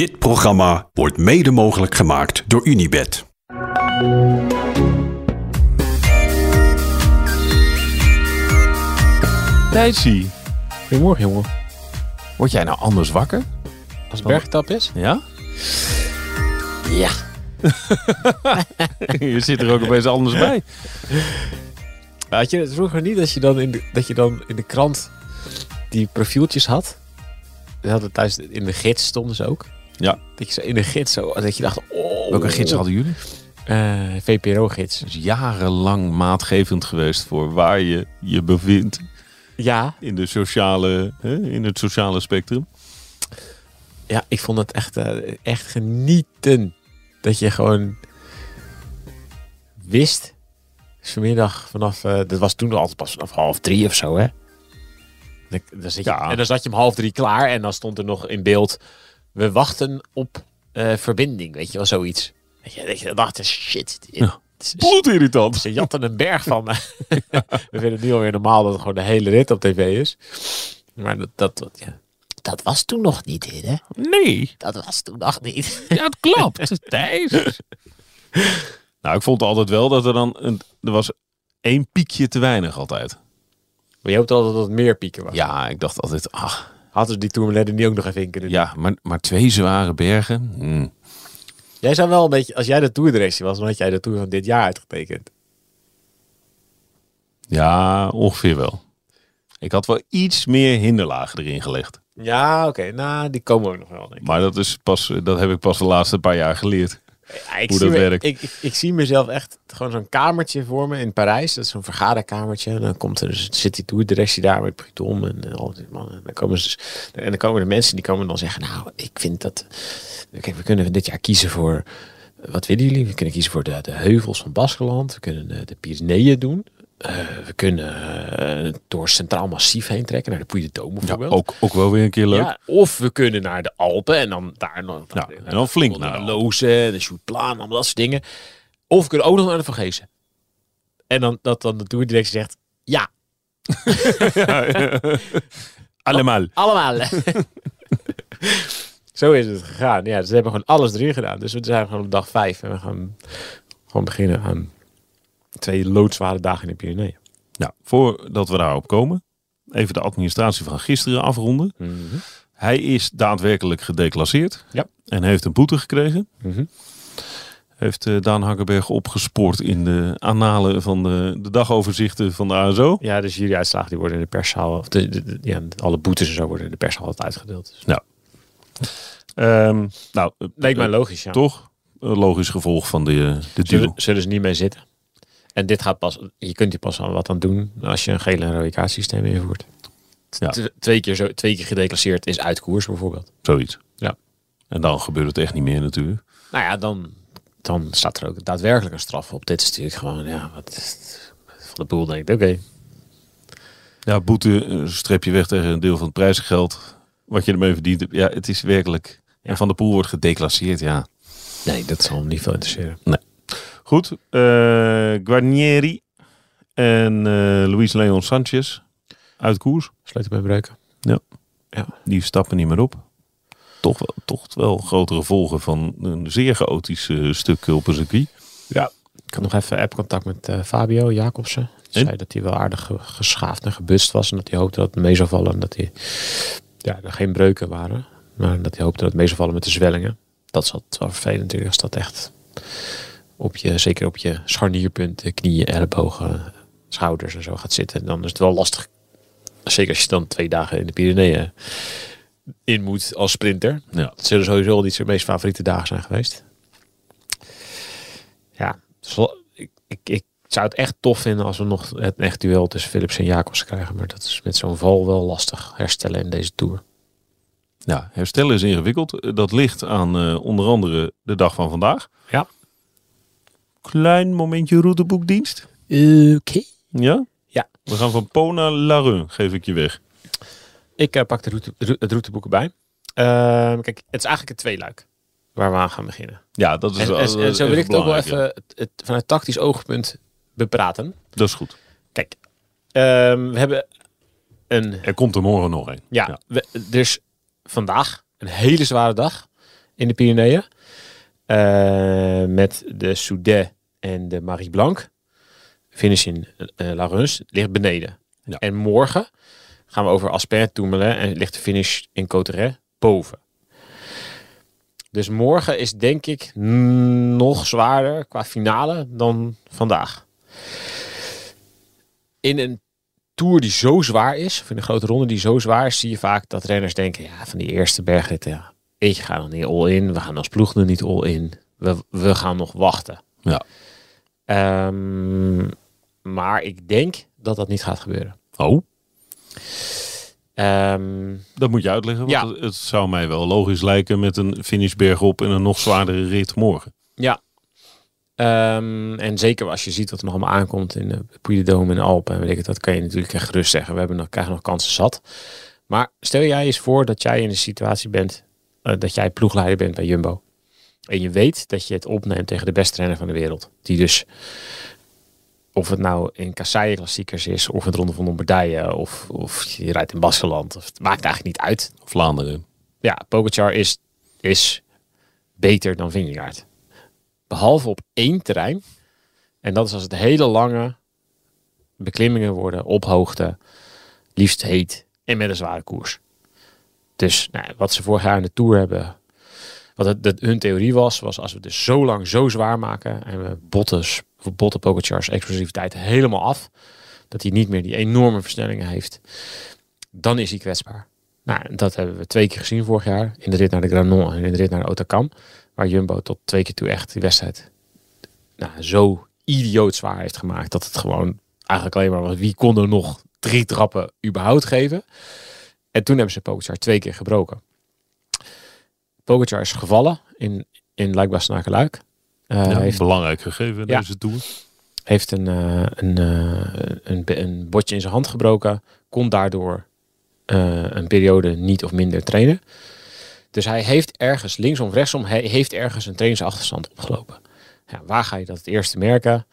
Dit programma wordt mede mogelijk gemaakt door Unibed. Thijsie, Goedemorgen, jongen. word jij nou anders wakker? Als het bergtap is? Ja? Ja. je zit er ook opeens anders bij. Had je het vroeger niet dat je dan in de, dat je dan in de krant die profieltjes had? We hadden thuis in de gids stonden ze ook. Ja. Dat je zo in de gids zo, dat je dacht, oh. Welke gids hadden jullie? Eh, VPRO-gids. Dus jarenlang maatgevend geweest voor waar je je bevindt Ja. in, de sociale, hè, in het sociale spectrum. Ja, ik vond het echt, eh, echt genieten. Dat je gewoon wist. Dus vanmiddag vanaf, eh, dat was toen altijd pas vanaf half drie of zo, hè? Dan, dan zit je, Ja. En dan zat je om half drie klaar en dan stond er nog in beeld. We wachten op eh, verbinding, weet je wel, zoiets. Weet je, dat je dacht, shit. Ja. Bloedirritant. Ze jatten een berg van me. We vinden het nu alweer normaal dat het gewoon de hele rit op tv is. Maar dat, dat, dat, ja. dat was toen nog niet, hè? Nee, Dat was toen nog niet. ja, het klopt. Thijs. nou, ik vond altijd wel dat er dan... Een, er was één piekje te weinig altijd. Maar je hoopt altijd dat het meer pieken was. Ja, ik dacht altijd... Ah, Hadden ze die Tourmalet niet ook nog even in kunnen doen? ja, maar, maar twee zware bergen... hmm. Jij zou wel een beetje, als jij de toerdirectie was, dan had jij de Tour van dit jaar uitgetekend. Ja, ongeveer wel. Ik had wel iets meer hinderlagen erin gelegd. Ja, oké. Nou, die komen ook nog wel, denk ik. Maar dat, is pas, dat heb ik pas de laatste paar jaar geleerd. Ja, ik hoe zie dat me- werkt. Ik, ik, ik zie mezelf echt gewoon zo'n kamertje voor me in Parijs. Dat is zo'n vergaderkamertje. En dan komt er dus, zit die toerdirectie daar met Bruton en eh, al die mannen. En dan komen ze dus, en dan komen de mensen die komen dan zeggen, nou, ik vind dat, kijk, we kunnen dit jaar kiezen voor, wat willen jullie? We kunnen kiezen voor de, de heuvels van Baskeland. We kunnen de, de Pyreneeën doen. Eh, we kunnen eh, door Centraal Massief heen trekken naar de Puy de Dôme Ja, bijvoorbeeld. ook, ook wel weer een keer leuk. Ja, of we kunnen naar de Alpen en dan daar nog. Ja, en dan flink naar de de Alpen. Loze, de Sjoerdplaan, allemaal dat soort dingen. Of we kunnen ook nog naar de Vergezen. En dan dat dan de toerdirectie zegt, ja, Allemaal. allemaal. Zo is het gegaan. Ja, ze hebben gewoon alles erin gedaan. Dus we zijn gewoon op dag vijf en we gaan gewoon beginnen aan twee loodzware dagen in de Pyreneeën. Nou, voordat we daarop komen, even de administratie van gisteren afronden. Hij is daadwerkelijk gedeclasseerd Ja. en heeft een boete gekregen. Mhm. Heeft eh, Daan Hakkenberg opgespoord in de analen van de, de dagoverzichten van de ASO. Ja, dus jullie uitslagen die worden in de perszaal, of de, de- de- ja, alle boetes en zo worden in de perszaal altijd uitgedeeld. Dus Ehm, nou, eh, leek mij eh, logisch, ja. toch een logisch gevolg van de, de deal. Zullen, zullen ze niet mee zitten. En dit gaat pas, je kunt hier pas aan wat aan doen als je een gele en rode kaartsysteem invoert. Ja. T- Twee keer, zo, twee keer gedeclasseerd is uit koers bijvoorbeeld. Zoiets. Ja. En dan gebeurt het echt niet meer natuurlijk. Nou ja, dan, dan staat er ook daadwerkelijk een straf op. Dit is natuurlijk gewoon, ja, wat het? Van de boel denkt, oké. Ja, boete eh, strep je weg tegen een deel van het prijzengeld. Wat je ermee verdient. Ja, het is werkelijk. En Van de Poel wordt gedeclasseerd, ja. Nee, dat zal hem niet veel interesseren. Goed. eh Guarnieri en eh Luis Leon Sanchez uit koers. Sleutelbeenbreuken. Die stappen niet meer op. Toch wel, toch wel grotere gevolgen van een zeer chaotisch eh, stuk op een circuit. Ja. Ik had nog even app-contact met Fabio Jacobsen. Die En? zei dat hij wel aardig ge- geschaafd en gebust was. En dat hij hoopte dat het mee zou vallen. En dat hij, ja, er geen breuken waren. Maar dat hij hoopte dat het mee zou vallen met de zwellingen. Dat is altijd wel vervelend natuurlijk. Als dat echt op je, zeker op je scharnierpunten, knieën, ellebogen, schouders en zo gaat zitten. Dan is het wel lastig. Zeker als je dan twee dagen in de Pyreneeën in moet als sprinter. Ja. Het zullen sowieso wel niet zijn meest favoriete dagen zijn geweest. Ja, ik, ik, ik zou het echt tof vinden als we nog het echt duel tussen Philips en Jacobs krijgen. Maar dat is met zo'n val wel lastig herstellen in deze Tour. Ja, herstellen is ingewikkeld. Eh, Dat ligt aan eh, onder andere de dag van vandaag. Ja. Klein momentje routeboekdienst. Oké. Ja? Ja. We gaan van Po naar Larun, geef ik je weg. Ik eh, pak de route, het routeboek erbij. Ehm, kijk, het is eigenlijk een tweeluik waar we aan gaan beginnen. Ja, dat is, En, wel- en, zo wil ik het ook wel even het, het, vanuit tactisch oogpunt bepraten. Dat is goed. Kijk, ehm, we hebben een Er komt er morgen nog een. Ja, we- is vandaag een hele zware dag in de Pyreneeën. Eh, met de Soudet en de Marie Blanc. Finish in eh La Rance ligt beneden. Ja. En morgen gaan we over Asper Tourmalet en ligt de finish in Coteret boven. Dus morgen is denk ik nog zwaarder qua finale dan vandaag. In een tour die zo zwaar is, of in een grote ronde die zo zwaar is, zie je vaak dat renners denken, ja, van die eerste bergritten, ja, ik ga nog niet all in, we gaan als ploeg er niet all in, we, we gaan nog wachten. Ja. Ehm, maar ik denk dat dat niet gaat gebeuren. Oh, Ehm, dat moet je uitleggen. Want Ja. het, het zou mij wel logisch lijken met een finish bergop en een nog zwaardere rit morgen. Ja. Ehm, en zeker als je ziet wat er nog allemaal aankomt in de Puy de Dôme en de Alpen. En weet ik het, dat kan je natuurlijk echt gerust zeggen. We hebben nog, krijgen nog kansen zat. Maar stel jij eens voor dat jij in een situatie bent eh, dat jij ploegleider bent bij Jumbo. En je weet dat je het opneemt tegen de beste renner van de wereld. Die dus, of het nou in kasseien klassiekers is, of het Ronde van Lombardije, of, of je rijdt in Baskeland. Of, het maakt eigenlijk niet uit Vlaanderen. ja, Pogacar is, is beter dan Vingegaard. Behalve op één terrein. En dat is als het hele lange beklimmingen worden op hoogte. Liefst heet en met een zware koers. Dus nou, wat ze vorig jaar in de Tour hebben. Wat het, hun theorie was, was als we dus zo lang zo zwaar maken. En we bottes, botten Pogacar's explosiviteit helemaal af. Dat hij niet meer die enorme versnellingen heeft. Dan is hij kwetsbaar. Nou, dat hebben we twee keer gezien vorig jaar. In de rit naar de Granon en in de rit naar de Otakam. Waar Jumbo tot twee keer toe echt die wedstrijd nou, zo idioot zwaar heeft gemaakt. Dat het gewoon eigenlijk alleen maar was. Wie kon er nog drie trappen überhaupt geven? En toen hebben ze Pogacar twee keer gebroken. Pogacar is gevallen in, in Luik-Bastenaken-Luik. Eh, Ja, heeft Belangrijk gegeven Ja. deze Tour. heeft een, eh, een, eh, een, een botje in zijn hand gebroken. Kon daardoor een periode niet of minder trainen. Dus hij heeft ergens, linksom of rechtsom, hij heeft ergens een trainingsachterstand opgelopen. Ja, waar ga je dat het eerste merken?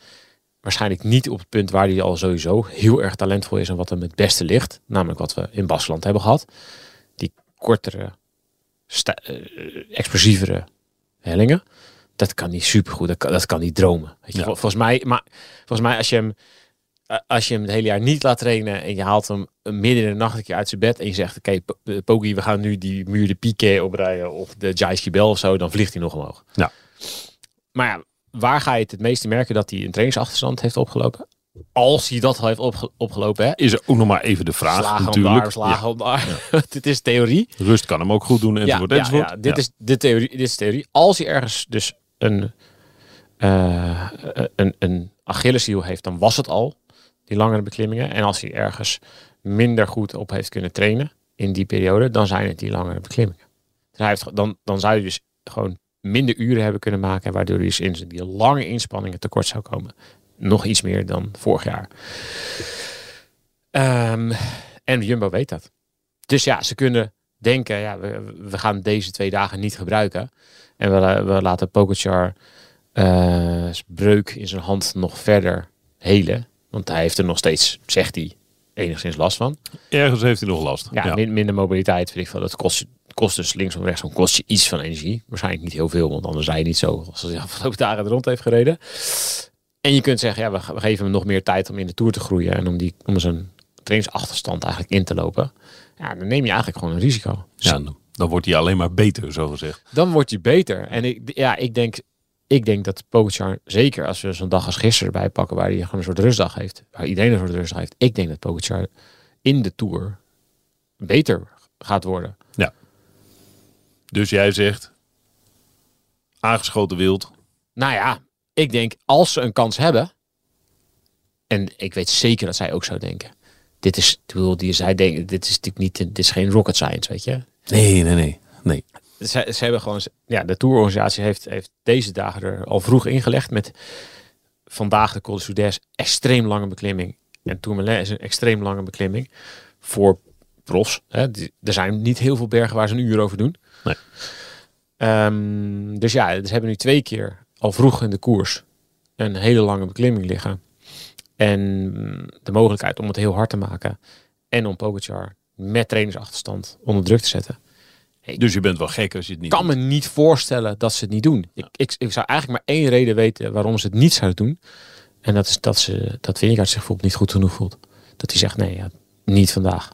Waarschijnlijk niet op het punt waar hij al sowieso heel erg talentvol is en wat hem het beste ligt. Namelijk wat we in Baskeland hebben gehad. Die kortere, sta- eh, explosievere hellingen. Dat kan niet supergoed, dat kan, dat kan niet dromen. Weet je, Ja. vol- volgens, mij, maar, volgens mij als je hem eh, als je hem het hele jaar niet laat trainen en je haalt hem midden in de nacht een keer uit zijn bed en je zegt, oké, P- eh, Poggi, we gaan nu die muur de Piquet oprijden of de Jai Bel of zo, dan vliegt hij nog omhoog. Ja. Maar ja, waar ga je het het meeste merken dat hij een trainingsachterstand heeft opgelopen? Als hij dat al heeft opge- opgelopen, hè? Is er ook nog maar even de vraag Slagen natuurlijk. daar, slagen om daar. dit is theorie. Rust kan hem ook goed doen enzovoort ja, enzovoort. ja, dit. Is de theorie, dit is theorie. Als hij ergens dus een, eh, een, een Achilleshiel heeft, dan was het al, die langere beklimmingen. En als hij ergens minder goed op heeft kunnen trainen in die periode, dan zijn het die langere beklimmingen. Dus hij heeft, dan, dan zou hij dus gewoon minder uren hebben kunnen maken, waardoor hij dus in die lange inspanningen tekort zou komen. Nog iets meer dan vorig jaar. Ehm, en Jumbo weet dat. Dus ja, ze kunnen denken, ja, we, we gaan deze twee dagen niet gebruiken. En we, we laten Pogacar eh, breuk in zijn hand nog verder helen. Want hij heeft er nog steeds, zegt hij, enigszins last van. Ergens heeft hij nog last. Ja, min- minder mobiliteit, vind ik veel. Dat kost, kost dus links of rechts, kost je iets van energie. Waarschijnlijk niet heel veel, want anders rij je niet zo als hij afgelopen dagen er rond heeft gereden. En je kunt zeggen, ja, we, we geven hem nog meer tijd om in de Tour te groeien en om, die, om zijn trainingsachterstand eigenlijk in te lopen. Ja, dan neem je eigenlijk gewoon een risico. Ja, dan, dan wordt hij alleen maar beter, zo gezegd. Dan wordt hij beter. En ik, ja, ik denk, ik denk dat Pogacar, zeker als we zo'n dag als gisteren erbij pakken, waar hij gewoon een soort rustdag heeft, waar iedereen een soort rustdag heeft, ik denk dat Pogacar in de Tour beter gaat worden. Dus jij zegt, aangeschoten wild. Nou ja, ik denk als ze een kans hebben, en ik weet zeker dat zij ook zo denken. Dit is, ik bedoel, die, zij denken, dit is natuurlijk niet, dit is geen rocket science, weet je. Nee, nee, nee. nee. Ze, ze hebben gewoon, ja, de tourorganisatie heeft, heeft deze dagen er al vroeg ingelegd met vandaag de Col de Soudès extreem lange beklimming en Tourmalet is een extreem lange beklimming voor profs. Hè. Er zijn niet heel veel bergen waar ze een uur over doen. Nee. Ehm, dus ja, ze hebben nu twee keer al vroeg in de koers een hele lange beklimming liggen. En de mogelijkheid om het heel hard te maken en om Pogacar met trainingsachterstand onder druk te zetten. Dus je bent wel gek als je het niet kan doet. me niet voorstellen dat ze het niet doen. Ik, ik, ik zou eigenlijk maar één reden weten waarom ze het niet zouden doen. En dat is dat, ze, dat Vingegaard zich bijvoorbeeld niet goed genoeg voelt. Dat hij zegt, nee, ja, niet vandaag.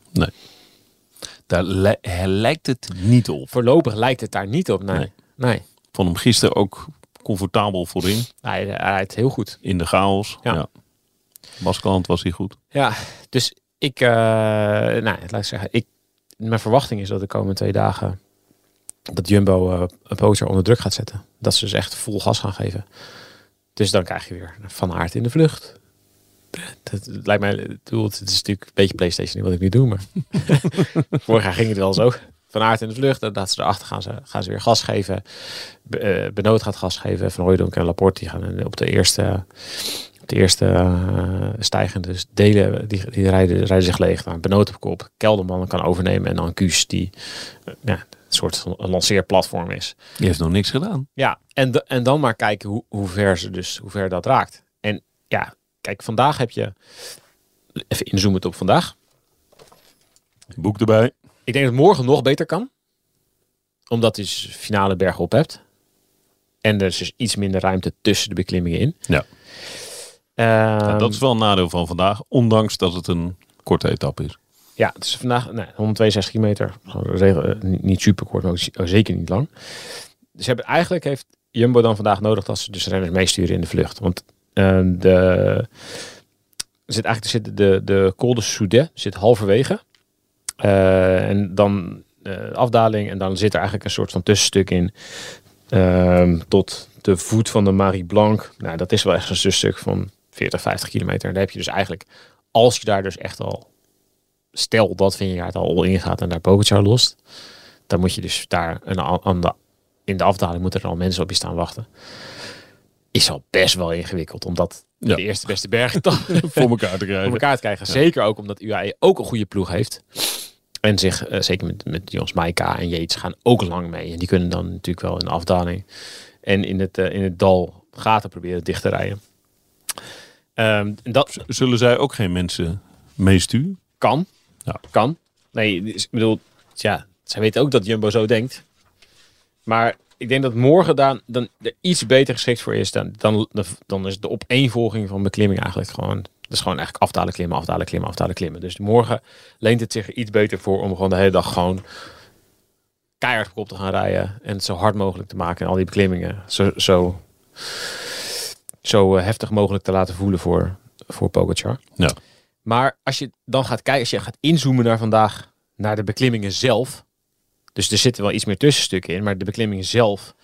Daar lijkt het niet op. Voorlopig lijkt het daar niet op, nee. Nee. Nee, vond hem gisteren ook comfortabel voorin. hij, hij rijdt heel goed. In de chaos. Ja. Ja. Baskeland was hij goed. Ja, dus ik, eh, nou, laat ik zeggen, ik, mijn verwachting is dat de komende twee dagen dat Jumbo eh een poter onder druk gaat zetten. Dat ze dus echt vol gas gaan geven. Dus dan krijg je weer Van Aert in de vlucht. Dat lijkt mij, het is natuurlijk een beetje PlayStation wat ik nu doe, maar vorig jaar ging het wel zo. Van Aert in de vlucht, en dat ze erachter gaan ze, gaan ze weer gas geven. Be, eh, Benoot gaat gas geven, Van Hooijdonk en Laporte die gaan op de eerste, op de eerste eh, stijgende dus delen, die, die rijden, rijden zich leeg. Nou, Benoot op kop, Kelderman kan overnemen en dan Kuus die eh, ja, een soort lanceerplatform is. Die heeft nog niks gedaan. Ja, en, de- en dan maar kijken hoe, hoe ver ze dus, hoe ver dat raakt. En ja, kijk, vandaag heb je, even inzoomen op vandaag. Boek erbij. Ik denk dat morgen nog beter kan. Omdat je dus finale berg op hebt. En er is dus iets minder ruimte tussen de beklimmingen in. Ja. Ja, Ehm, dat is wel een nadeel van vandaag. Ondanks dat het een korte etappe is. Ja, het is vandaag nee, 162 kilometer. Eh, niet- super kort, maar ook ook zeker niet lang. Dus hebben, eigenlijk heeft Jumbo dan vandaag nodig dat ze dus renners meesturen in de vlucht. Want de, er zit eigenlijk zit de, de Col de Soudet zit halverwege. Eh, en dan eh, afdaling. En dan zit er eigenlijk een soort van tussenstuk in. ehm, tot de voet van de Marie Blanc. Nou, dat is wel echt een tussenstuk van 40, 50 kilometer. En daar heb je dus eigenlijk, als je daar dus echt al stel dat Vingegaard al ingaat en daar Pogacar lost, dan moet je dus daar een, aan de, in de afdaling moeten er al mensen op je staan wachten. Is al best wel ingewikkeld, omdat Ja. de eerste beste berg Voor elkaar te voor krijgen. elkaar te krijgen. Zeker ook omdat UAE ook een goede ploeg heeft. En zich, eh, zeker met, met Jons Maika en Yates, gaan ook lang mee. En die kunnen dan natuurlijk wel in de afdaling en in het, eh, in het dal gaten proberen dicht te rijden. Ehm, dat, Zullen zij ook geen mensen meesturen? Kan. Ja. Kan. Nee, dus ik bedoel, ja, zij weten ook dat Jumbo zo denkt. Maar ik denk dat morgen dan, dan er iets beter geschikt voor is. Dan, dan, dan is de opeenvolging van beklimming eigenlijk gewoon... Dat is gewoon eigenlijk afdalen, klimmen, afdalen, klimmen, afdalen, klimmen. Dus morgen leent het zich er iets beter voor om gewoon de hele dag gewoon keihard op te gaan rijden. En het zo hard mogelijk te maken. En al die beklimmingen zo, zo, zo eh, heftig mogelijk te laten voelen voor, voor Pogacar. Ja. Maar als je dan gaat kijken, als je gaat inzoomen naar vandaag, naar de beklimmingen zelf. Dus er zitten wel iets meer tussenstukken in, maar de beklimmingen zelf.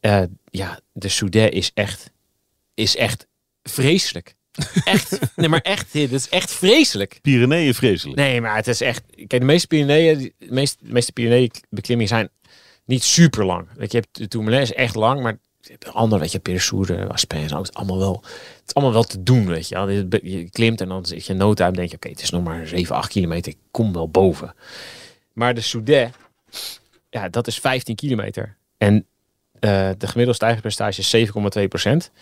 eh, ja, de Soudet is echt, is echt vreselijk. Echt, nee, maar echt, dit is echt vreselijk. Pyreneeën vreselijk. Nee, maar het is echt. Kijk, de meeste Pyreneeën, de meeste, de meeste Pyreneeën beklimmingen zijn niet super lang. Weet je, hebt de Tourmalet is echt lang, maar de andere, weet je, Peressoure, Aspen, is het allemaal wel, het is allemaal wel te doen, weet je. wel. Je- Je klimt en dan zit je in no time, denk je, oké, het is nog maar 7, 8 kilometer, ik kom wel boven. Maar de Soudet, ja, dat is 15 kilometer. En eh, de gemiddelde stijgingspercentage is 7,2%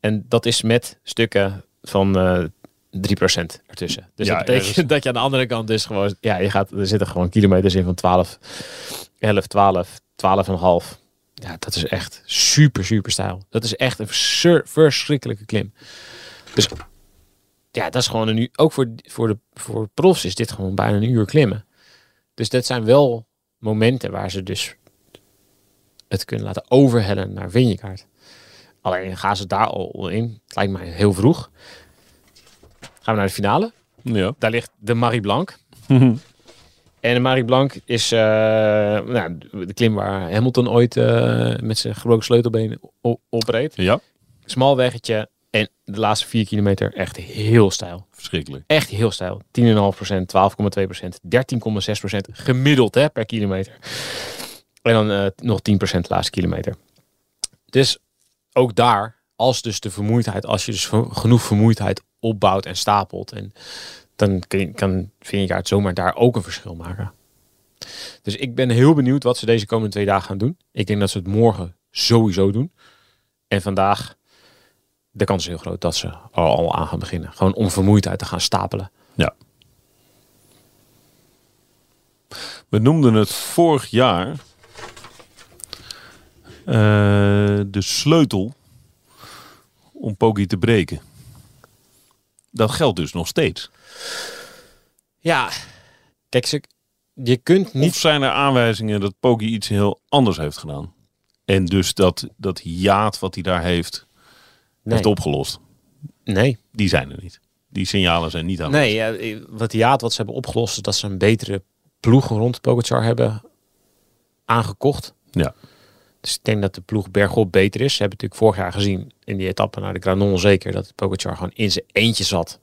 En dat is met stukken van eh 3% ertussen. Dus Ja, dat betekent dat je aan de andere kant dus gewoon, ja, je gaat, er zitten gewoon kilometers in van 12, 11, 12, 12,5. Ja, dat is echt super, super stijl. Dat is echt een verschrikkelijke klim. Dus ja, dat is gewoon een uur. Ook voor, voor, de, voor profs is dit gewoon bijna een uur klimmen. Dus dat zijn wel momenten waar ze dus het kunnen laten overhellen naar Vinjekaart. Alleen gaan ze daar al in. Het lijkt mij heel vroeg. Gaan we naar de finale. Ja. Daar ligt de Marie Blanc. En de Marie Blanc is eh, nou, de klim waar Hamilton ooit eh, met zijn gebroken sleutelbeen o- opreed. ja, Smal weggetje. En de laatste vier kilometer echt heel stijl. verschrikkelijk. Echt heel stijl. 10,5%, 12,2%, 13,6% gemiddeld hè, per kilometer. En dan eh, nog 10% de laatste kilometer. Dus ook daar, als dus de vermoeidheid, als je dus genoeg vermoeidheid opbouwt en stapelt, en dan kun je- kan Vingegaard zomaar daar ook een verschil maken. Dus ik ben heel benieuwd wat ze deze komende twee dagen gaan doen. Ik denk dat ze het morgen sowieso doen. En vandaag, de kans is heel groot dat ze al, al aan gaan beginnen. Gewoon om vermoeidheid te gaan stapelen. We noemden het vorig jaar Eh, de sleutel om Poggi te breken. Dat geldt dus nog steeds. Ja, kijk, je kunt niet... Of zijn er aanwijzingen dat Poggi iets heel anders heeft gedaan? En dus dat, dat hiaat wat hij daar heeft, heeft opgelost. nee, Die zijn er niet. Die signalen zijn niet aan. nee ja, wat ja, wat ze hebben opgelost is dat ze een betere ploeg rond Pogacar hebben aangekocht. Ja. Dus ik denk dat de ploeg bergop beter is. Ze hebben natuurlijk vorig jaar gezien in die etappe naar de Granon zeker dat Pogacar gewoon in zijn eentje zat.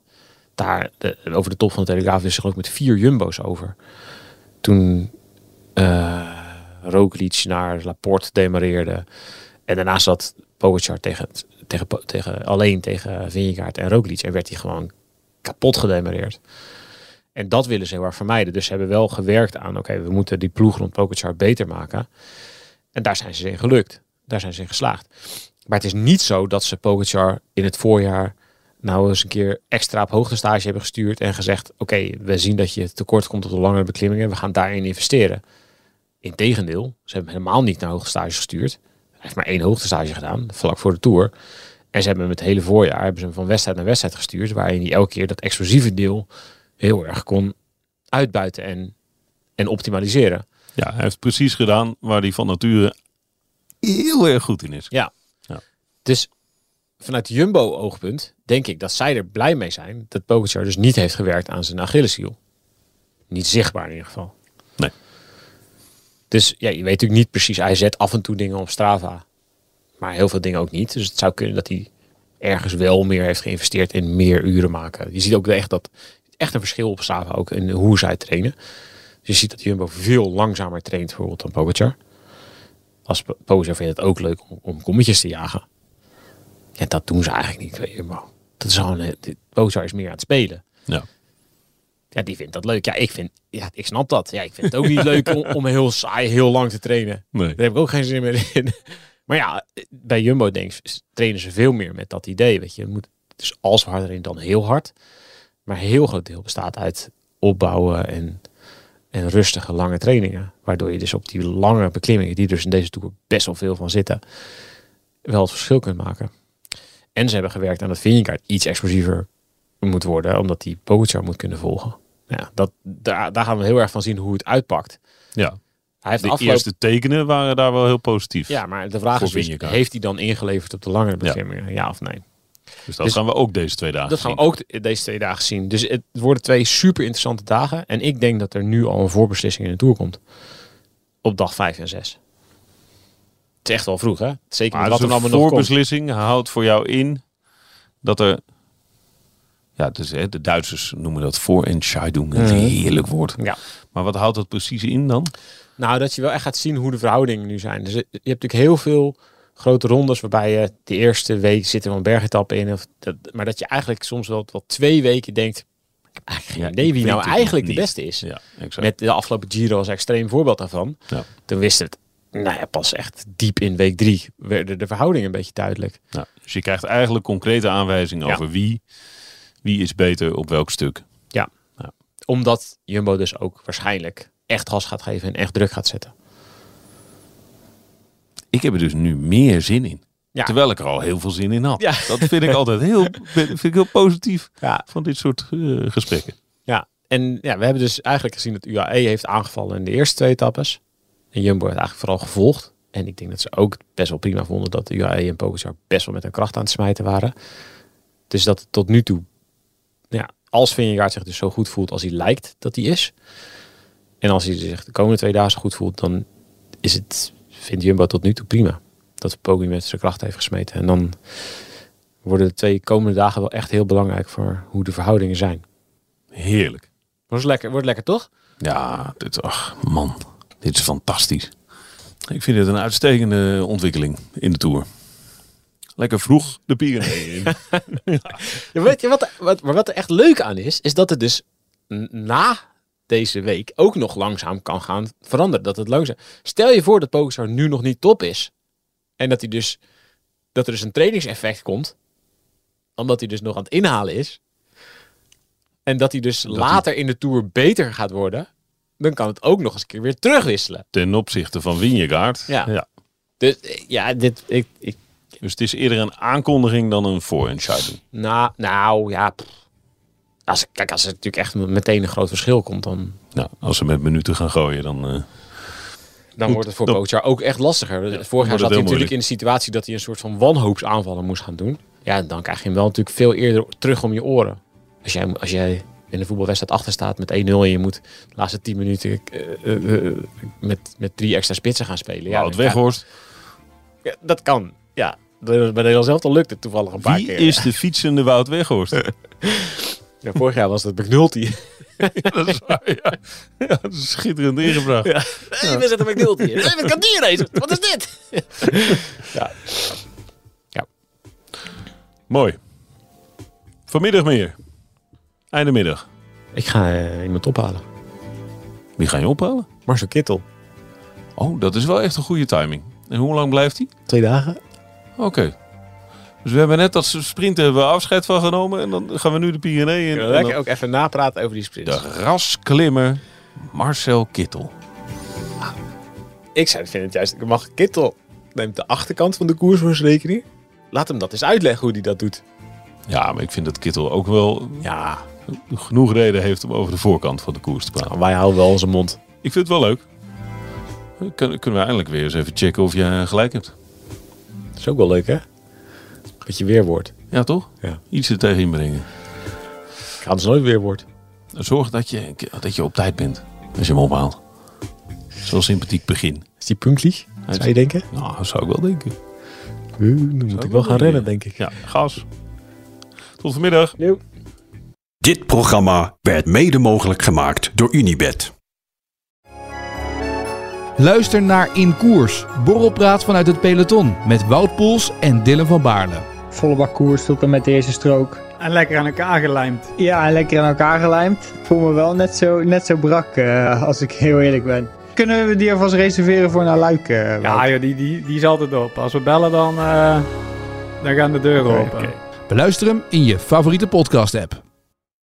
Daar de, over de top van de Telegraaf is geloof ik met vier jumbo's over. Toen eh Roglic naar Laporte demareerde. En daarna zat Pogacar tegen, tegen, tegen, alleen tegen Vingegaard en Roglic. En werd hij gewoon kapot gedemareerd. En dat willen ze heel vermijden. Dus ze hebben wel gewerkt aan, oké, we moeten die ploeg rond Pogacar beter maken. En daar zijn ze in gelukt. Daar zijn ze in geslaagd. Maar het is niet zo dat ze Pogacar in het voorjaar nou eens een keer extra op hoogtestage hebben gestuurd en gezegd, oké, we zien dat je tekort komt op de langere beklimmingen, we gaan daarin investeren. Integendeel, ze hebben helemaal niet naar hoogtestage gestuurd. Heeft maar één hoogtestage gedaan, vlak voor de Tour. En ze hebben hem het hele voorjaar hebben ze hem van wedstrijd naar wedstrijd gestuurd, waarin hij elke keer dat explosieve deel heel erg kon uitbuiten en, en optimaliseren. Ja, hij heeft precies gedaan waar hij van nature heel erg goed in is. Ja. Ja. Dus vanuit Jumbo-oogpunt denk ik dat zij er blij mee zijn dat Pogacar dus niet heeft gewerkt aan zijn Achilleshiel. Niet zichtbaar in ieder geval. Dus ja, je weet natuurlijk niet precies. Hij zet af en toe dingen op Strava, maar heel veel dingen ook niet. Dus het zou kunnen dat hij ergens wel meer heeft geïnvesteerd in meer uren maken. Je ziet ook echt dat echt een verschil op Strava ook in hoe zij trainen. Dus je ziet dat Jumbo veel langzamer traint bijvoorbeeld dan Pogacar. Als Po- Pogacar vindt het ook leuk om, om kommetjes te jagen. Ja, dat doen ze eigenlijk niet bij Jumbo. Dat is gewoon, eh, Pogacar is meer aan het spelen. Ja. Ja, die vindt dat leuk. Ja, ik vind, ja, ik snap dat. Ja, ik vind het ook niet leuk om, om heel saai, heel lang te trainen. Nee. Daar heb ik ook geen zin meer in. Maar ja, bij Jumbo denk ik, trainen ze veel meer met dat idee. Weet je, het moet dus als harder in dan heel hard. Maar een heel groot deel bestaat uit opbouwen en, en rustige lange trainingen. Waardoor je dus op die lange beklimmingen, die dus in deze toer best wel veel van zitten, wel het verschil kunt maken. En ze hebben gewerkt aan dat Vingegaard iets explosiever moet worden, omdat die Pogacar moet kunnen volgen. Ja, dat, daar, daar gaan we heel erg van zien hoe het uitpakt. ja. Hij heeft De afgelopen eerste tekenen waren daar wel heel positief. ja, maar de vraag is dus, heeft hij dan ingeleverd op de langere beklimmingen? Ja. of nee? Dus dat Dus- gaan we ook deze twee dagen Dat gaan zien. we ook de- deze twee dagen zien. Dus het worden twee super interessante dagen. En ik denk dat er nu al een voorbeslissing in de Tour komt. Op dag 5 en 6. Het is echt wel vroeg, hè? Zeker Maar wat er allemaal nog komt. voorbeslissing houdt voor jou in dat er... Ja, dus, hè, de Duitsers noemen dat voorentscheidung. Een Mhm. heerlijk woord. Ja. Maar wat houdt dat precies in dan? Nou, dat je wel echt gaat zien hoe de verhoudingen nu zijn. Dus je hebt natuurlijk heel veel grote rondes waarbij je de eerste week zit er een bergetappe in. Of dat, maar dat je eigenlijk soms wel, wel twee weken denkt... Eigenlijk geen Ja, idee wie nou eigenlijk de beste is. Ja, exact. Met de afgelopen Giro als extreem voorbeeld daarvan. Ja. Toen wist het, nou ja, pas echt diep in week drie werden de verhoudingen een beetje duidelijk. Nou, dus je krijgt eigenlijk concrete aanwijzingen Ja. over wie, wie is beter op welk stuk. Omdat Jumbo dus ook waarschijnlijk echt gas gaat geven en echt druk gaat zetten. Ik heb er dus nu meer zin in. Ja. Terwijl ik er al heel veel zin in had. Ja. Dat vind ik altijd heel, vind ik heel positief Ja, van dit soort eh, gesprekken. ja. En ja, we hebben dus eigenlijk gezien dat UAE heeft aangevallen in de eerste twee etappes. En Jumbo heeft eigenlijk vooral gevolgd. En ik denk dat ze ook best wel prima vonden dat de UAE en Pogacar best wel met hun kracht aan het smijten waren. Dus dat het tot nu toe, ja, als Vingegaard zich dus zo goed voelt als hij lijkt dat hij is. En als hij zich de komende twee dagen goed voelt, dan is het, vindt Jumbo tot nu toe prima. Dat Poggi met zijn kracht heeft gesmeten. En dan worden de twee komende dagen wel echt heel belangrijk voor hoe de verhoudingen zijn. Heerlijk. Wordt lekker, wordt lekker toch? Ja, dit, ach man, dit is fantastisch. Ik vind het een uitstekende ontwikkeling in de Tour. Lekker vroeg de Pyreneeën in. Ja, weet je wat, wat, maar wat er echt leuk aan is, is dat het dus na deze week ook nog langzaam kan gaan veranderen. Dat het langzaam. Stel je voor dat Pogacar nu nog niet top is. En dat hij dus dat er dus een trainingseffect komt. Omdat hij dus nog aan het inhalen is. En dat hij dus later in de Tour beter gaat worden. Dan kan het ook nog eens een keer weer terugwisselen. Ten opzichte van Vingegaard. Ja. ja. Dus eh, ja, dit, ik, ik, Dus het is eerder een aankondiging dan een voorentscheiding. nou, nou ja. pff. Als, kijk, als er natuurlijk echt meteen een groot verschil komt, dan, Nou, als ze met minuten gaan gooien, dan... eh, dan Goed, wordt het voor dan- Pogacar ook echt lastiger. Vorig jaar zat het hij natuurlijk in de situatie dat hij een soort van wanhoopsaanvallen moest gaan doen. Ja, dan krijg je hem wel natuurlijk veel eerder terug om je oren. Als jij, als jij in een voetbalwedstrijd achter staat met 1-0 en je moet de laatste 10 minuten eh, eh, met, met drie extra spitsen gaan spelen. Ja, dan- Weghorst. ja, dat kan. Ja, bij Nederland zelf lukt het toevallig een paar Wie keer. is de fietsende Wout Weghorst? Ja, vorig jaar was het McNulty. dat is waar, ja. ja. Dat is schitterend ingebracht. Ja. Hey, we zetten McNulty in. Hey, wat kan die? Wat is dit? ja. Mooi. Vanmiddag meer. Einde middag. Ik ga eh, iemand ophalen. Wie ga je ophalen? Marcel Kittel. Oh, dat is wel echt een goede timing. En hoe lang blijft hij? Twee dagen. Oké. Dus we hebben net dat sprinten hebben we afscheid van genomen. En dan gaan we nu de Pyreneeën in. Ja, lekker dan ook even napraten over die sprint. de rasklimmer Marcel Kittel. Ik zou vind het juist, ik mag Kittel neemt de achterkant van de koers voor zijn rekening. Laat hem dat eens uitleggen hoe hij dat doet. Ja, maar ik vind dat Kittel ook wel Ja, genoeg reden heeft om over de voorkant van de koers te praten. wij houden wel onze mond. Ik vind het wel leuk. Kun- Kunnen we eindelijk weer eens even checken of je gelijk hebt. Is ook wel leuk, hè? Dat je weerwoord. Ja, toch? Ja. Iets er tegen inbrengen. Ik dus nooit weerwoord. Zorg dat je, dat je op tijd bent als je hem ophaalt. Zo'n sympathiek begin. Is die punctlich? Zou je denken? Nou, dat zou ik wel denken. dan moet ik wel gaan rennen, denk ik. Ja, gas. Tot vanmiddag. Dit programma werd mede mogelijk gemaakt door Unibed. Luister naar In Koers, borrelpraat vanuit het peloton met Wout Poels en Dylan van Baarle. Volle bak koers tot en met deze strook. En lekker aan elkaar gelijmd. Ja, en lekker aan elkaar gelijmd. Voel me wel net zo, net zo brak, eh, als ik heel eerlijk ben. Kunnen we die alvast reserveren voor naar Luik? eh, Wout? Ja, joh, die, die, die is altijd op. Als we bellen, dan, eh, dan gaan de deuren Oké, open. Beluister hem in je favoriete podcast app.